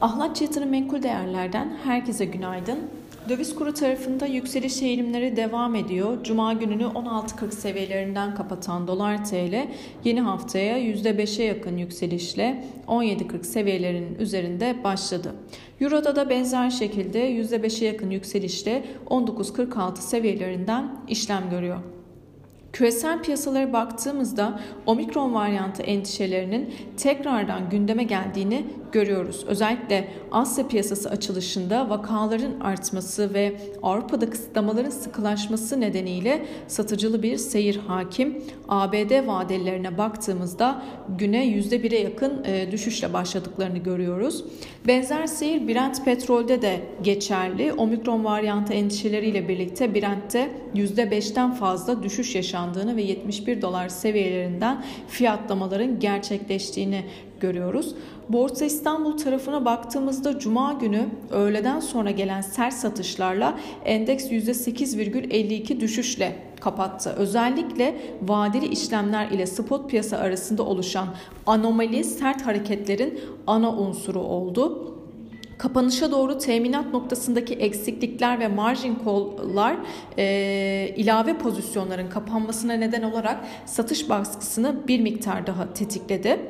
Ahlatçı Yatırım Menkul Değerler'den herkese günaydın. Döviz kuru tarafında yükseliş eğilimleri devam ediyor. Cuma gününü 16.40 seviyelerinden kapatan dolar TL yeni haftaya %5'e yakın yükselişle 17.40 seviyelerinin üzerinde başladı. Euro'da da benzer şekilde %5'e yakın yükselişle 19.46 seviyelerinden işlem görüyor. Küresel piyasalara baktığımızda omikron varyantı endişelerinin tekrardan gündeme geldiğini görüyoruz. Özellikle Asya piyasası açılışında vakaların artması ve Avrupa'da kısıtlamaların sıkılaşması nedeniyle satıcılı bir seyir hakim. ABD vadelilerine baktığımızda güne %1'e yakın e, düşüşle başladıklarını görüyoruz. Benzer seyir Brent petrolde de geçerli. Omikron varyantı endişeleriyle birlikte Brent'te %5'ten fazla düşüş yaşandığını ve 71 dolar seviyelerinden fiyatlamaların gerçekleştiğini görüyoruz. Borsa İstanbul tarafına baktığımızda cuma günü öğleden sonra gelen sert satışlarla endeks %8,52 düşüşle kapattı. Özellikle vadeli işlemler ile spot piyasa arasında oluşan anomali sert hareketlerin ana unsuru oldu. Kapanışa doğru teminat noktasındaki eksiklikler ve margin call'lar e, ilave pozisyonların kapanmasına neden olarak satış baskısını bir miktar daha tetikledi.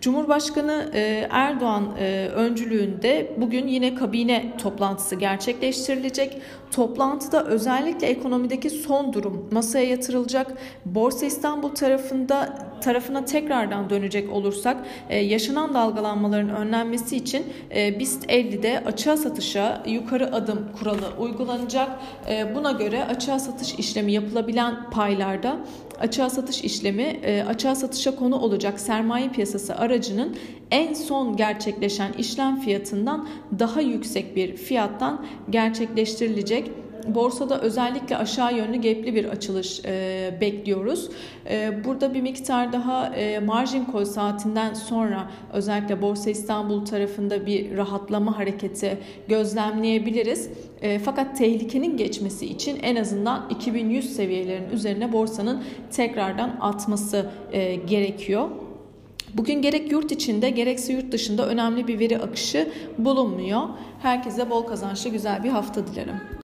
Cumhurbaşkanı e, Erdoğan e, öncülüğünde bugün yine kabine toplantısı gerçekleştirilecek. Toplantıda özellikle ekonomideki son durum masaya yatırılacak. Borsa İstanbul tarafında tarafına tekrardan dönecek olursak e, yaşanan dalgalanmaların önlenmesi için BIST 50'de açığa satışa yukarı adım kuralı uygulanacak. Buna göre açığa satış işlemi yapılabilen paylarda açığa satış işlemi açığa satışa konu olacak sermaye piyasası aracının en son gerçekleşen işlem fiyatından daha yüksek bir fiyattan gerçekleştirilecek. Borsada özellikle aşağı yönlü gepli bir açılış e, bekliyoruz. E, burada bir miktar daha e, margin call saatinden sonra özellikle Borsa İstanbul tarafında bir rahatlama hareketi gözlemleyebiliriz. E, fakat tehlikenin geçmesi için en azından 2100 seviyelerin üzerine borsanın tekrardan atması e, gerekiyor. Bugün gerek yurt içinde gerekse yurt dışında önemli bir veri akışı bulunmuyor. Herkese bol kazançlı güzel bir hafta dilerim.